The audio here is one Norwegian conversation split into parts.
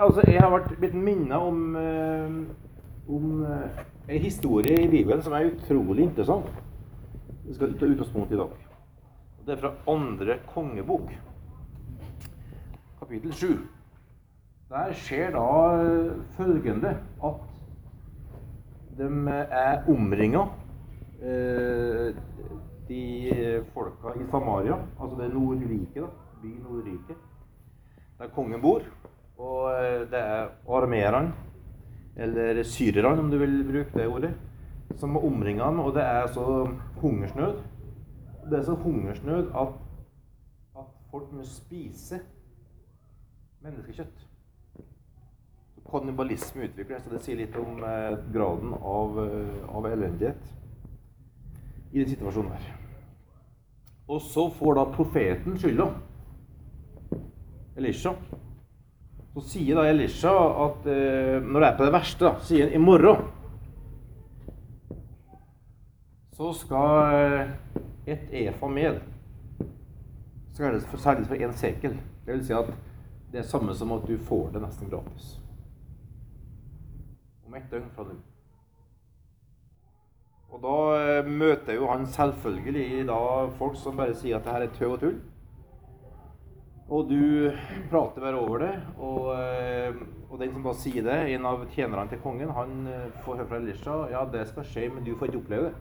altså, jeg har vært blitt minnet om, uh, om uh, en historie i Bibelen som er utrolig interessant. Vi skal ta utgangspunkt i dag. Det er fra andre kongebok, kapittel 7. Der skjer da eh, følgende at de er omringa, de folka i Samaria, altså det nordrike, da, by Nordrike, der kongen bor. Og eh, det er armeerne, eller syrerne om du vil bruke det ordet, som omringer han. Og det er så hungersnød. Det er så hungersnød at, at folk må spise menneskekjøtt. Kannibalisme utvikler så det sier litt om eh, graden av, eh, av elendighet i den situasjonen her. Og så får da profeten skylda. Elisha. Så sier da Elisha at eh, når det er på det verste, da, sier han i morgen så skal eh, et efa med skal selges for én sekel. Det vil si at det er samme som at du får det nesten gratis. Om ett døgn fra nå. Og da eh, møter jo han selvfølgelig da folk som bare sier at det her er tøv og tull. Og du prater bare over det. Og, eh, og den som da sier det, en av tjenerne til kongen, han eh, får høre fra Elisha ja, det skal skje, men du får ikke oppleve det.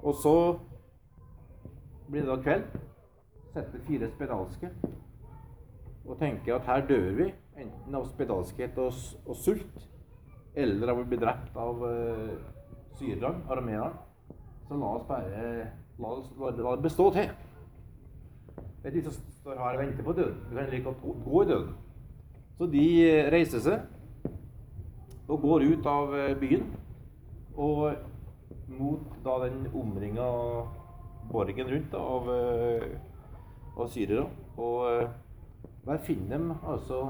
Og så blir det da kveld. Setter fire spedalske og tenker at her dør vi. Enten av spedalskhet og, og sult, eller av å bli drept av uh, syrerne, armenerne. Så la oss bare la, oss, la det bestå til. Det er de som står her og venter på døden. Du kan like godt gå i døden. Så de reiser seg og går ut av byen og mot da den omringa borgen rundt da, av, av syrere. Og der finner de altså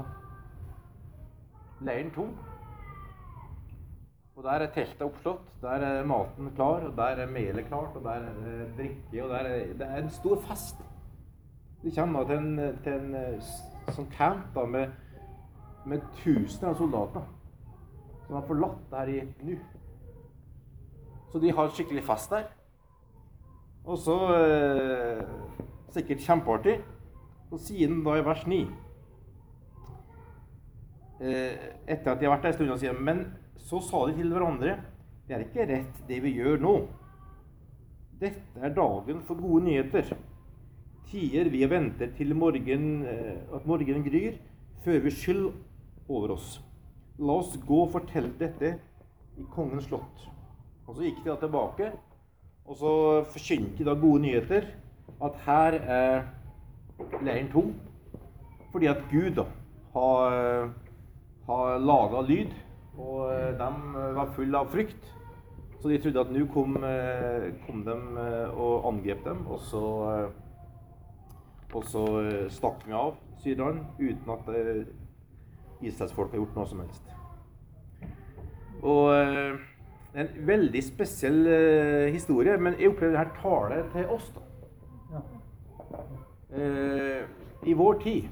leiren tom. Og der er teltet oppslått, der er maten klar, og der er melet klart, og der er drikke, og der er, det er en stor fest. De kommer til en, til en sånn camp da, med, med tusener av soldater som har forlatt det her i nå. Så de har skikkelig fest der. Og så eh, sikkert kjempeartig. Så sier han da i vers 9 eh, Etter at de har vært der en stund, og sier Men så sa de til hverandre Det er ikke rett, det vi gjør nå. Dette er dagen for gode nyheter. Tider vi venter til morgen, eh, at morgenen gryr, før vi skyld over oss. La oss gå og fortelle dette i kongens slott. Og så gikk de da tilbake, og så forkynte de da gode nyheter. At her er leiren tom. Fordi at Gud da har, har laga lyd, og de var fulle av frykt. Så de trodde at nå kom, kom de og angrep dem, og så, og så stakk vi av syrerne uten at Israelsfolk har gjort noe som helst. Og er en veldig spesiell historie, men jeg opplevde dette tale til oss. da. Eh, i vår tid.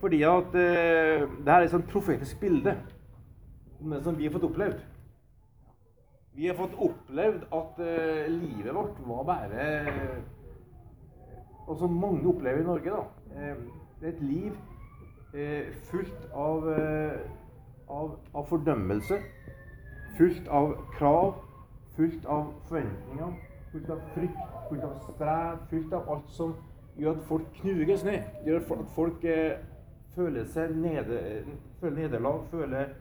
Fordi at eh, det her er et sånt profetisk bilde om det som vi har fått opplevd. Vi har fått opplevd at eh, livet vårt var bare Og som mange opplever i Norge, da. det er et liv fullt av, av, av fordømmelse. Fullt av krav. Fullt av forventninger. Fullt av frykt. Fullt av strev. Fullt av alt som gjør at folk knuges ned. Gjør at folk eh, føler seg nede, føler nederlag, føler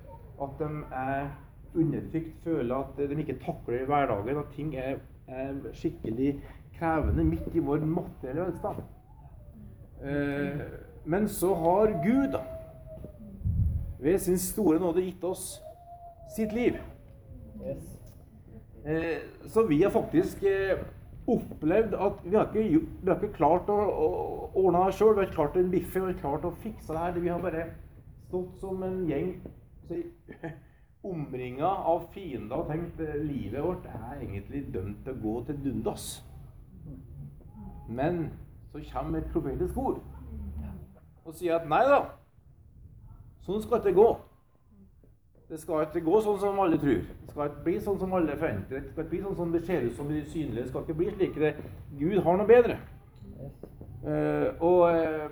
at de er undertrykt, føler at de ikke takler hverdagen, at ting er, er skikkelig krevende midt i vår materielle velstand. Eh, men så har Gud, da, ved sin store nåde, gitt oss sitt liv. Eh, så vi har faktisk eh, opplevd at vi har ikke, vi har ikke klart å, å ordne det sjøl. Vi har ikke klart en biffe, vi har ikke klart å fikse det her. Vi har bare stått som en gjeng omringa av fiender og tenkt livet vårt er egentlig dømt til å gå til dundas. Men så kommer et profetisk ord og sier at nei da, Sånn skal det ikke gå. Det skal ikke gå sånn som alle tror. Det skal ikke bli sånn som alle forventer. Det skal ikke bli sånn som det ser ut som det synlige. Det skal ikke bli slik det Gud har noe bedre. Uh, og, eh,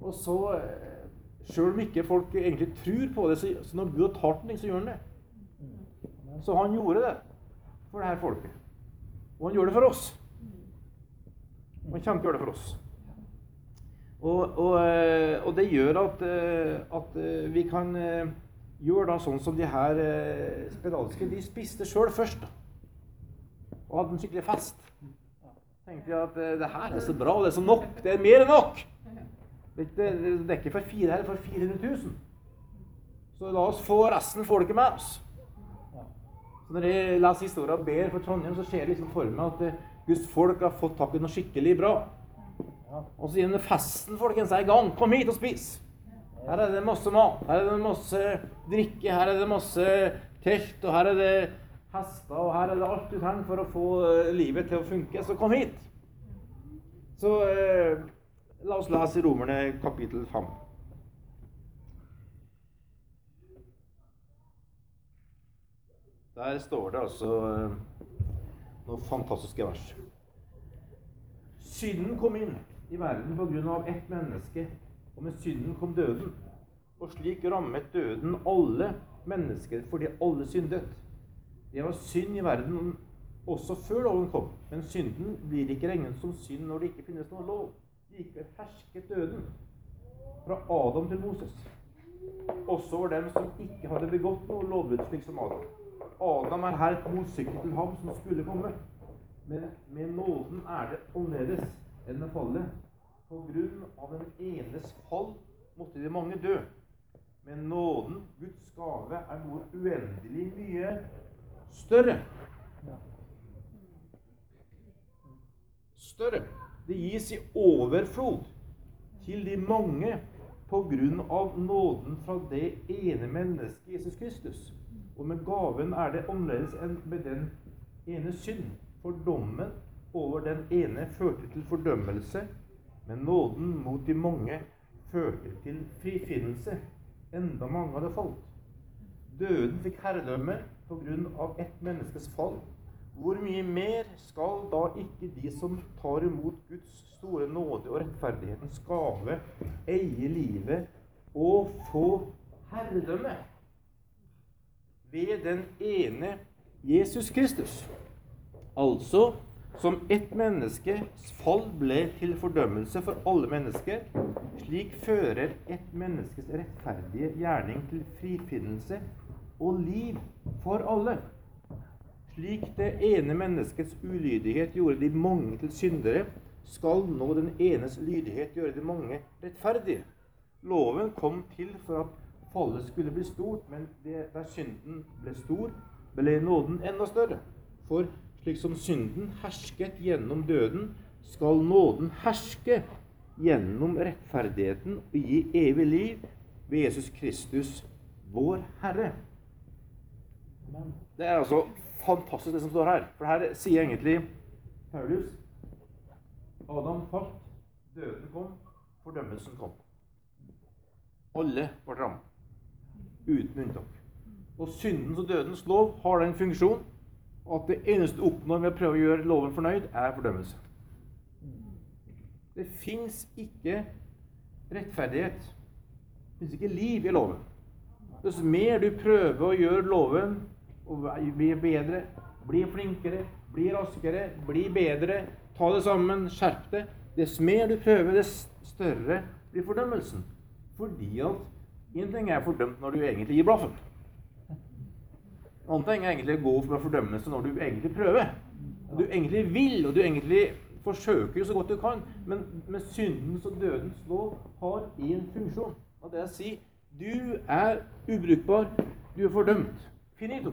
og så eh, Sjøl om ikke folk egentlig tror på det, så, når Gud tar den, så gjør han det. Så han gjorde det for det her folket. Og han gjør det for oss. Han kommer til å gjøre det for oss. Og, og, eh, og det gjør at, eh, at eh, vi kan gjøre da sånn som de her spedalske De spiste sjøl først. Og hadde en skikkelig fest. tenkte jeg at det her er så bra, det er så nok. Det er mer enn nok. Det, er ikke for fire her, er for 400 000. Så la oss få resten folket med oss. Så når jeg leser historien og ber for Trondheim, så ser jeg liksom for meg at Guds folk har fått tak i noe skikkelig bra. Og så gjennom festen folkens, er i gang. Kom hit og spis. Her er det masse mat, her er det masse drikke, her er det masse telt, og her er det hester, og her er det alt du trenger for å få eh, livet til å funke. Så kom hit. Så eh, la oss lese Romerne kapittel 5. Der står det altså eh, noen fantastiske vers. Synden kom inn i verden av ett menneske, og med synden kom døden. Og slik rammet døden alle mennesker fordi alle syndet. Det var synd i verden også før loven kom, men synden blir ikke regnet som synd når det ikke finnes noen lov. Likevel hersket døden fra Adam til Moses, også over dem som ikke hadde begått noe lovbrudd slik som Adam. Adam er her et motsykkel til ham som skulle komme. Men med nåden er det annerledes enn med fallet. På grunn av den enes fall måtte de mange dø. Men nåden, Guds gave, er noe uendelig mye større. Større. Det gis i overflod til de mange på grunn av nåden fra det ene mennesket Jesus Kristus. Og med gaven er det annerledes enn med den ene synd. For dommen over den ene førte til fordømmelse, men nåden mot de mange førte til frifinnelse. Enda mange hadde falt. Døden fikk herredømme av ett menneskes fall. Hvor mye mer skal da ikke de som tar imot Guds store nåde og rettferdighetens gave, eie livet og få herredømme? Ved den ene Jesus Kristus. Altså som ett menneskes fall ble til fordømmelse for alle mennesker, slik fører et menneskes rettferdige gjerning til frifinnelse og liv for alle. Slik det ene menneskets ulydighet gjorde de mange til syndere, skal nå den enes lydighet gjøre de mange rettferdige. Loven kom til for at fallet skulle bli stort, men det, der synden ble stor, ble nåden enda større. For slik som synden hersket gjennom døden, skal nåden herske gjennom rettferdigheten og gi evig liv ved Jesus Kristus, vår Herre. Det er altså fantastisk, det som står her. For her sier egentlig Paulus Adam falt, døden kom, fordømmelsen kom. Alle ble rammet uten unntak. Og syndens og dødens lov har den funksjon at det eneste du oppnår med å prøve å gjøre loven fornøyd, er fordømmelse. Det fins ikke rettferdighet. Det fins ikke liv i loven. Dess mer du prøver å gjøre loven og bli bedre, bli flinkere, bli raskere, bli bedre, ta det sammen, skjerp det Dess mer du prøver, dess større blir fordømmelsen. Fordi at Én ting er fordømt når du egentlig gir blaffen. En annen ting er egentlig å gå for fordømmelse når du egentlig prøver. Du egentlig vil, og du egentlig forsøker så godt du kan. Men med syndens og dødens lov har én funksjon. Og det er å si du er ubrukbar, du er fordømt. Finito.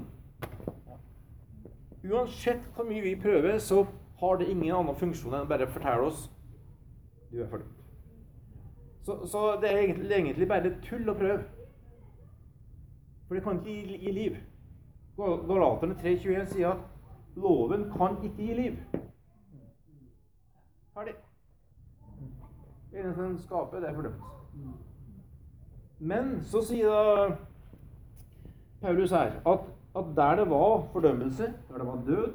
Uansett hvor mye vi prøver, så har det ingen annen funksjon enn å bare fortelle oss du er fordømt. Så, så det er egentlig, egentlig, bare tull å prøve. For det kan ikke gi, gi liv. Galaterne 3,21 sier at loven kan ikke gi liv. Ferdig. Det eneste den skaper, det er fordømt. Men så sier da Paulus her at, at der det var fordømmelse, der det var død,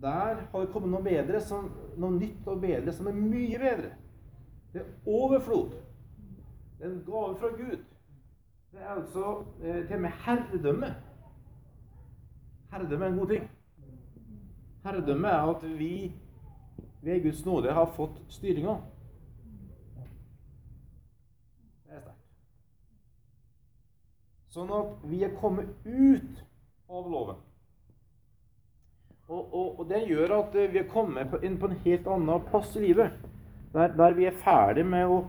der har det kommet noe bedre, som, noe nytt og bedre som er mye bedre. Det er overflod. Det er en gave fra Gud. Det er altså eh, til og med herredømme. Herredømme er en god ting. Herredømme er at vi ved Guds nåde har fått styringa. Det er sterkt. Sånn at vi er kommet ut av loven. Og, og, og det gjør at vi er kommet inn på en helt annen plass i livet. Der, der vi er ferdig med å,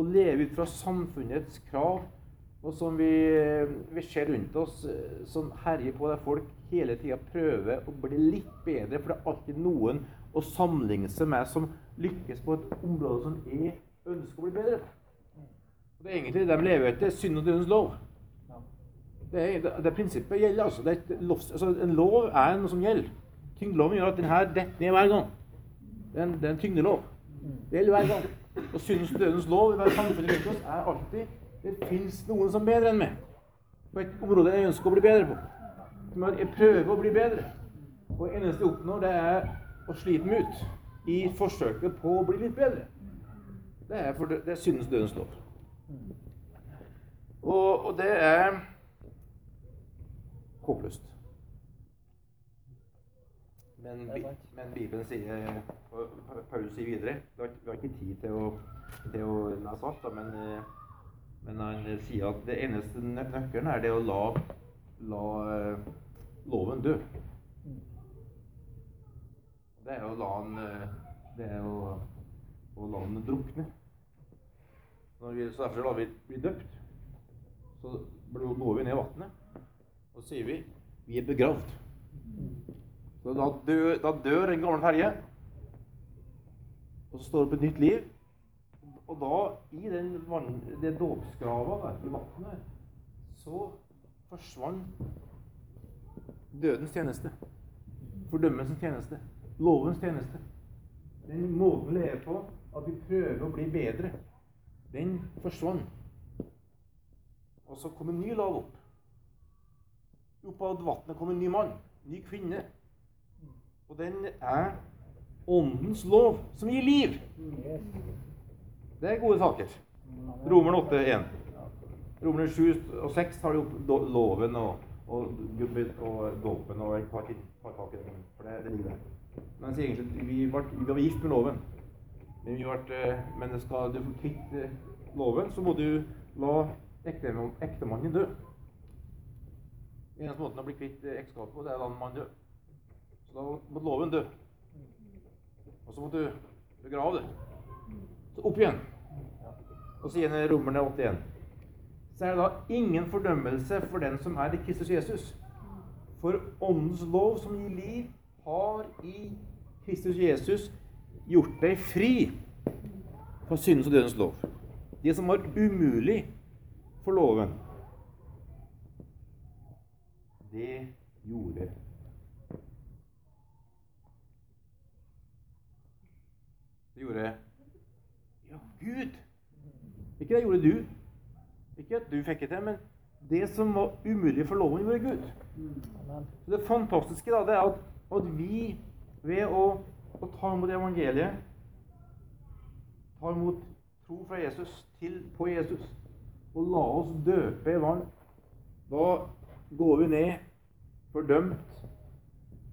å, leve ut fra samfunnets krav, og som vi, vi ser rundt oss, som herjer på, der folk hele tida prøver å bli litt bedre. For det er alltid noen å sammenligne seg med som lykkes på et område som jeg ønsker å bli bedre på. Og det er egentlig det de lever etter. Synd og dødens lov. Det, er, det, det prinsippet gjelder. altså. Lov, altså. En lov er noe som gjelder. Tyngdeloven gjør at den her detter ned hver gang. Det er en, det er en tyngdelov. Det gjelder hver gang. Og syndens dødens lov i samfunnet rundt oss er alltid det fins noen som er bedre enn meg. På et område jeg ønsker å bli bedre på. Jeg prøver å bli bedre. Og det eneste jeg oppnår, det er å slite meg ut i forsøket på å bli litt bedre. Det er, for det, er syndens dødens lov. Og, og det er håpløst. Men, men, Bibelen sier Paulus sier videre Vi har ikke tid til å, til å lese alt, men, men, han sier at det eneste nøkkelen er det å la, la loven dø. Det er å la den Det er å, å la den drukne. Vi, så Derfor lar vi bli døpt. Så går vi ned i vannet, og sier vi vi er begravd. Da dør, da dør en gammel ferje, og så står det på et nytt liv. Og da, i den, det dåpsgrava i vannet, så forsvant dødens tjeneste. Fordømmelsens tjeneste. Lovens tjeneste. Den måten vi lever på, at vi prøver å bli bedre, den forsvant. Og så kom en ny lov opp. Opp av vannet kom en ny mann. Ny kvinne. Og den er åndens lov, som gir liv. Det er gode saker. Romerne 8,1. Romerne 7 og 6 tar jo opp loven og, og, og dåpen og tar, tar tak i den. For det, det ligger der. Men sier egentlig vi var, vi var gift med loven. Men, vi ble, eh, men skal du få kvitt loven, så må du la ektemannen dø. Eneste måten å bli kvitt eh, ekteskapet på, det er å la mannen dø. Så da måtte loven dø. Og så måtte du begrave det. Så opp igjen. Og så igjen i Romerne 81. Så er det da ingen fordømmelse for den som er i Kristus Jesus. For Åndens lov, som gir liv, har i Kristus Jesus gjort deg fri fra syndens og dødens lov. Det som var umulig for loven, det gjorde Det gjorde Ja, Gud! Ikke det gjorde du. Ikke at du fikk det til, men det som var umulig for loven, gjorde Gud. Så Det fantastiske da, det er at, at vi ved å, å, ta imot evangeliet, ta imot tro fra Jesus til på Jesus, og la oss døpe i vann, da går vi ned fordømt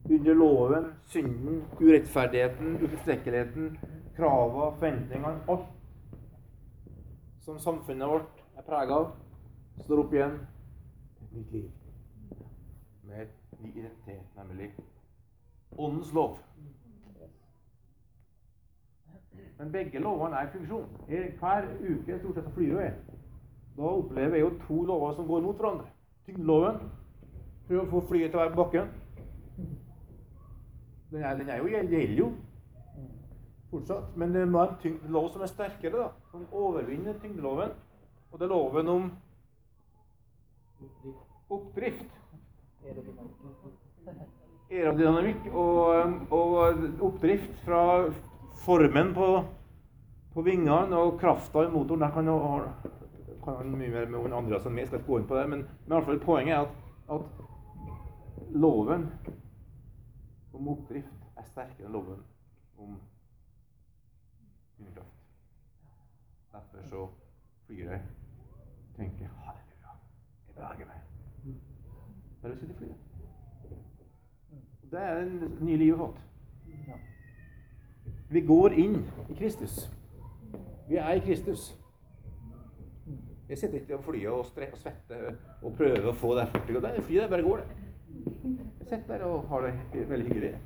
under loven, synden, urettferdigheten, utilstrekkeligheten, kravene, forventningene, alt som samfunnet vårt er prega av, står opp igjen et nytt liv. Med ny identitet, nemlig åndens lov. Men begge lovene er i funksjon. Hver uke stort sett flyr jeg. Da opplever jeg jo to lover som går mot hverandre. Tyngdeloven prøver å få flyet til å være på bakken. Den, er, den er jo, gjelder jo fortsatt. Men det må være en tyngdelov som er sterkere, da, som overvinner tyngdeloven. Og det er loven om oppdrift. Aerodynamikk og, og oppdrift fra formen på, på vingene og krafta i motoren. Der kan kan han mye mer med Andreas enn meg, skal ikke gå inn på det. Men, men i alle fall poenget er at, at loven om oppdrift er sterkere enn loven om vindkraft. Derfor så flyr jeg tenker halleluja, jeg beveger meg. Bare sitter i flyet. Det er det nye livet vårt. Vi går inn i Kristus. Vi er i Kristus. Jeg sitter ikke på flyet og strekker og svetter og prøver å få det fort. Det er flyet, det bare går, det. Sitter der og har det veldig hyggelig.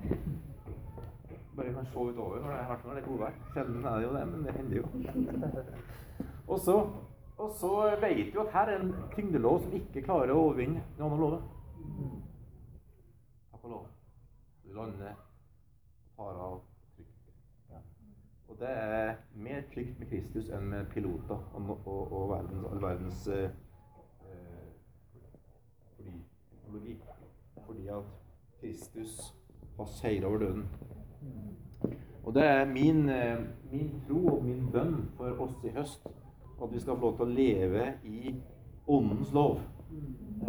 Bare kan se utover når det er hardt når det er godvær. Sjelden er det jo det, men det hender jo. Og så, og så vet du at her er en tyngdelov som ikke klarer å overvinne den andre loven. Takk og lov. Du lander tar av og det er mer trygt med Kristus enn med piloter og, og, og verdens, all verdens eh, fordi, teknologi. Fordi at Kristus har seira over døden. Og det er min, eh, min, tro og min bønn for oss i høst at vi skal få lov til å leve i Åndens lov,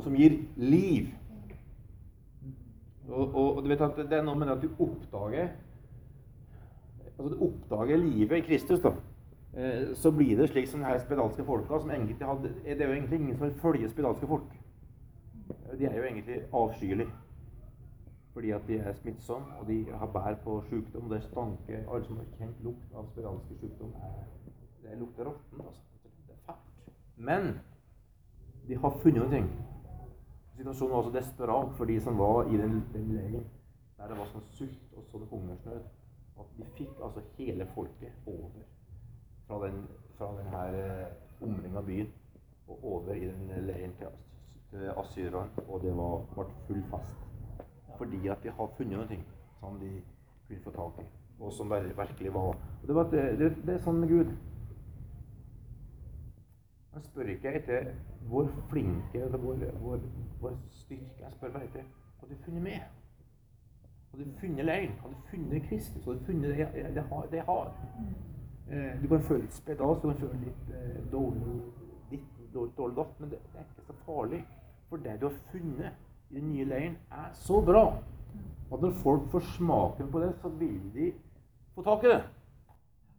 som gir liv. Og, og, du vet at det er noe med det at du oppdager altså du oppdager livet i Kristus, da, eh, så blir det slik som de her spedalske folka som egentlig hadde, Det er jo egentlig ingen som vil følge spedalske folk. De er jo egentlig avskyelige. Fordi at de er smittsomme, og de har bær på sykdom. Det stanker Alle som har kjent lukt av spiralske sykdom, det lukter råtten. Altså. Det er fælt. Men de har funnet noe. Situasjonen var også desperat for de som var i den, den leiren der det var sånn sult og sånn hungersnød at de fikk altså hele folket over fra den, fra den her eh, omringa byen og over i den leiren til, til asyrerne. Og det var, ble full fest. Fordi at de har funnet noe som de kunne få tak i, og som virkelig var det, var det, det, det er sånn med Gud. Han spør ikke etter hvor flinke eller hvor, hvor, hvor styrke. Han spør bare etter hva du har funnet med. Hadde du funnet leiren, hadde du funnet Kristus, hadde du funnet det jeg har, det jeg har. Eh, du kan føle litt spedalsk, du kan føle litt eh, dårlig ditt, dårlig, dårlig datt, men det, det, er ikke så farlig. For det du har funnet i den nye leiren, er så bra at når folk får smaken på det, så vil de få tak i det.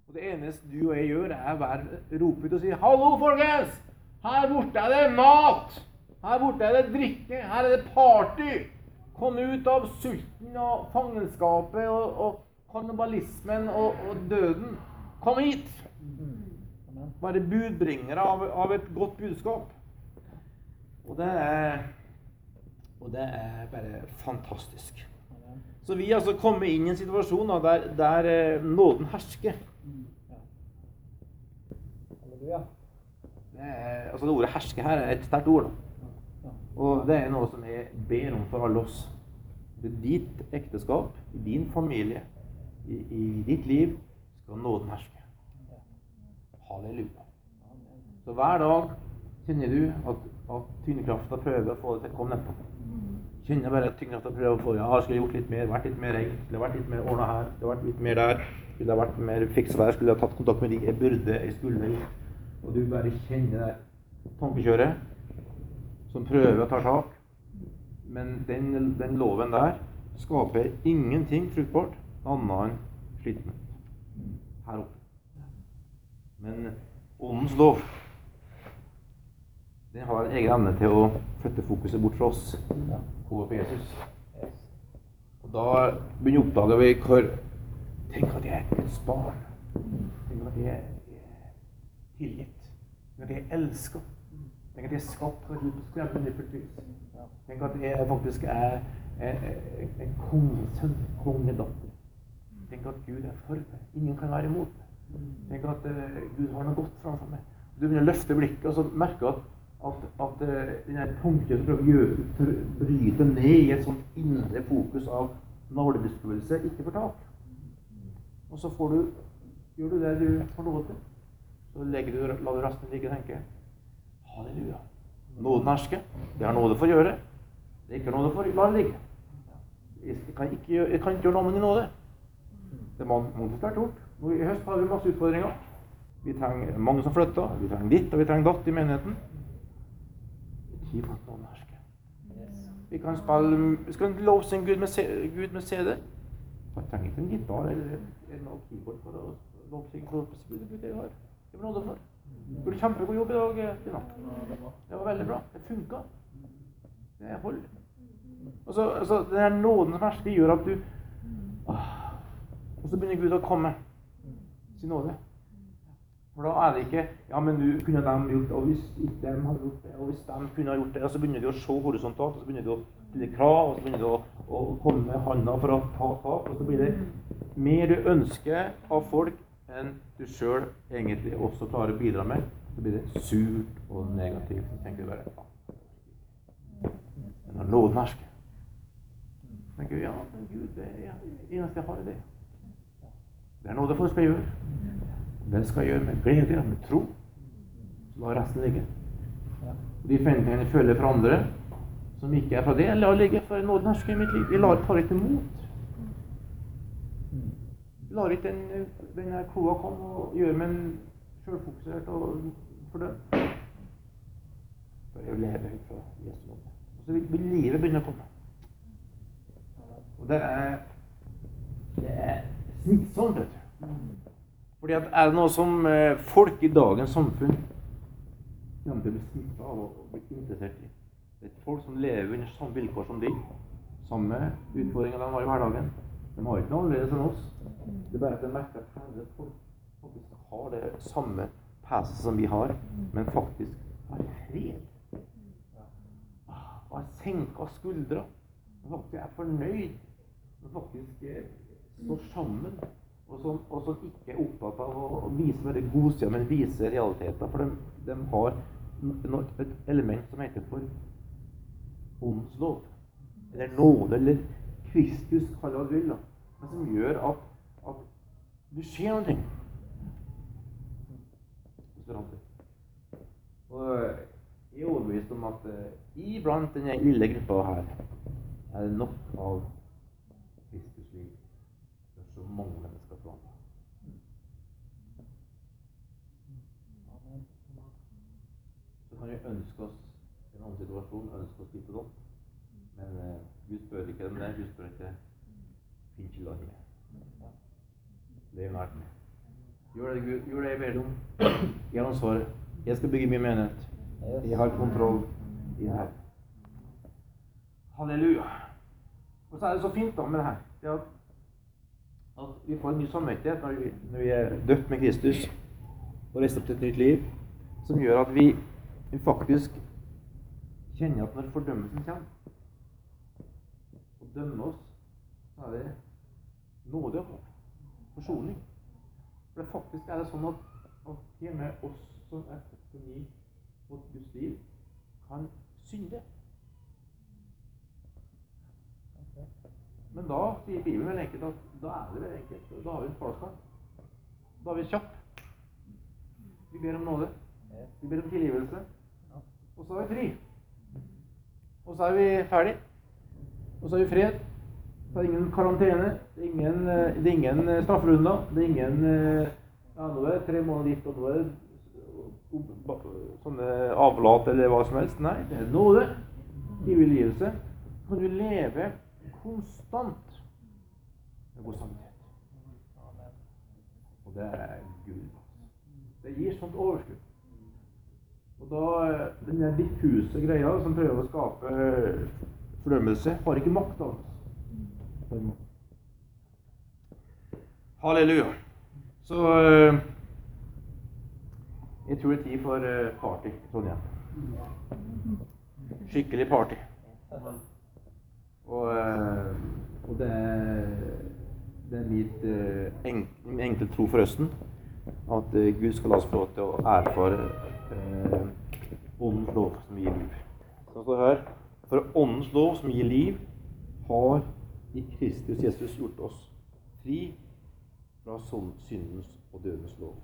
Og det eneste du og jeg gjør, er å være, rope ut og si 'Hallo, folkens! Her borte er det mat! Her borte er det drikke! Her er det party!' Kom ut av sulten og fangenskapet og, og kannibalismen og, og, døden. Kom hit! Være budbringere av, av, et godt budskap. Og det er Og det er bare fantastisk. Så vi altså kommet inn i en situasjon da, der, der eh, nåden hersker. Det er, altså det ordet 'herske' her er et sterkt ord. da. Og det er noe som jeg ber om for alle oss. I ditt ekteskap, i din familie, i, i ditt liv, skal nåden herske. Halleluja. Så hver dag kjenner du at, at tyngdekrafta prøver å få det til å komme nedpå. Kjenner bare at tyngdekrafta prøver å få Ja, skulle gjort litt mer, vært litt mer rent, skulle vært litt mer ordna her, skulle vært litt mer der, skulle vært mer fiksa der, skulle ha tatt kontakt med de jeg burde, jeg skulle. Og du bare kjenner det tankekjøret som prøver å ta tak. Men den, den loven der skaper ingenting fruktbart annet enn slitenhet her oppe. Men åndens lov den har en egen evne til å flytte fokuset bort fra oss over på Jesus. Og da begynner oppdager vi hvor Tenk at jeg er Guds barn. Tenk at jeg er tilgitt. Tenk at jeg er elska. Tenk at jeg er skapt for et skremmende vis. Tenk at jeg faktisk er en kongesønn, kongedatter. Tenk at Gud er for meg. Ingen kan være imot meg. Tenk at uh, Gud har noe godt framfor meg. Du begynner å løfte blikket og så merker at, at, at denne den tanken prøver å bryte ned i et sånt indre fokus av navlebeskuelse, ikke får tak. Og så får du, gjør du det du får lov til. Så legger du, lar du resten ligge og tenke Halleluja. Nåden hersker. Det har nåde for å gjøre. Det er ikke nåde for la det ligge. Jeg kan ikke, jeg kan ikke gjøre noe med din nåde. Det må vært gjort. I høst har vi masse utfordringer. Vi trenger mange som flytter. Vi trenger ditt og vi trenger datt i menigheten. Gi for at noen hersker. Vi kan spille Vi skal lovsynge Gud Gud med CD. Man trenger ikke en gitar eller en keyboard for å lovsynge Gud. Det er det var nåde for. Gjorde kjempegod jobb i dag, Tina. Det var veldig bra. Det funka. Det holder. Og så, altså, den her som hersker, gjør at du ah, Og så begynner Gud å komme. Sin nåde. For da er det ikke Ja, men du kunne de gjort det, og hvis ikke de hadde gjort det, og hvis de kunne ha gjort det Og så begynner vi å se horisontalt, og så begynner vi å stille krav, og så begynner vi å, å komme med handa for å ta tak, og så blir det mer du ønsker av folk enn du sjøl egentlig også klarer å bidra med. Så blir det surt og negativt. Så tenker du bare ja. Men hersker så tenker vi ja, men Gud, det eneste jeg har, er det. Det er noe det skal spille. Det skal jeg gjøre med glede og med tro. La resten ligge. Og de forventningene jeg føler for andre, som ikke er fra det, la ligge, for nåden hersker i mitt liv. Jeg lar tar ikke imot. Jeg lar ikke den, den kloa komme og gjøre meg sjølfokusert og fordømt. For jeg lever ut fra Jesu nåde. Og så vil livet begynne å komme. Og det er, det er smittsomt, vet du. Fordi at er det noe som eh, folk i dagens samfunn kommer til å bli smitta av og bli interessert i Det er folk som lever under samme vilkår som de. Samme utfordringer de har i hverdagen. De har ikke noe annerledes enn oss. Det er bare at de merker at herre, folk faktisk har det samme peset som vi har, men faktisk har fred. Har senka skuldra. Og faktisk er fornøyd. Og faktisk eh, står sammen. Og som, og som ikke er opptatt av å vise bare godsida, men vise realiteter. For de, de har no- et element som heter for åndslov. Eller nåde, eller Kristus, kall det vil. Men som gjør at, at det skjer noe. Og jeg er overbevist om at uh, iblant denne lille gruppa her er det nok av Kristus liv for så mange mennesker til andre. Så kan vi ønske oss en annen situasjon, ønske oss litt opp. Men uh, Gud spør ikke om det. Gud spør ikke Finn ikke landet. er nært. Gjør det, Gud, gjør det jeg ber om. Ham svaret. Jeg skal bygge min menighet. Jeg har kontroll i det her. Halleluja. Og så er det så fint da med det her det at, at vi får en ny samvittighet når vi, når vi er døpt med Kristus og reist opp til et nytt liv, som gjør at vi, vi faktisk kjenner at når fordømmelsen kommer og dømmer oss, så er det nåde og. Forsoning. For det faktisk er det sånn at, at hjemme oss som er født på ny mot Guds liv, kan synde. Men da sier Bibelen vel enkelt at da er det vel enkelt. Da har vi en farskap. Da er vi kjapp. Vi ber om nåde. Vi ber om tilgivelse. Og så er vi fri. Og så er vi ferdig. Og så er vi fred. Så er det ingen karantene. Det er ingen, eh, det er ingen eh, strafferunder. Det er ingen eh, Ja, nå er tre måneder dit, og nå er det sånne avlat eller hva som helst. Nei, det er nåde. Tilgivelse. Så kan du leve konstant med god samvittighet. Og det er gull. Det gir sånt overskudd. Og da, eh, Den der diffuse greia som prøver å skape eh, fordømmelse, har ikke makt over oss. Halleluja. Så eh, jeg tror det er tid for party i Trondheim. Skikkelig party. Og, og det er, det er mitt enkle tro for Østen at Gud skal la oss få lov til å erfare eh, åndens lov som gir liv. Så står her For åndens lov som gir liv, har i Kristus Jesus gjort oss fri fra sånn syndens og dødens lov.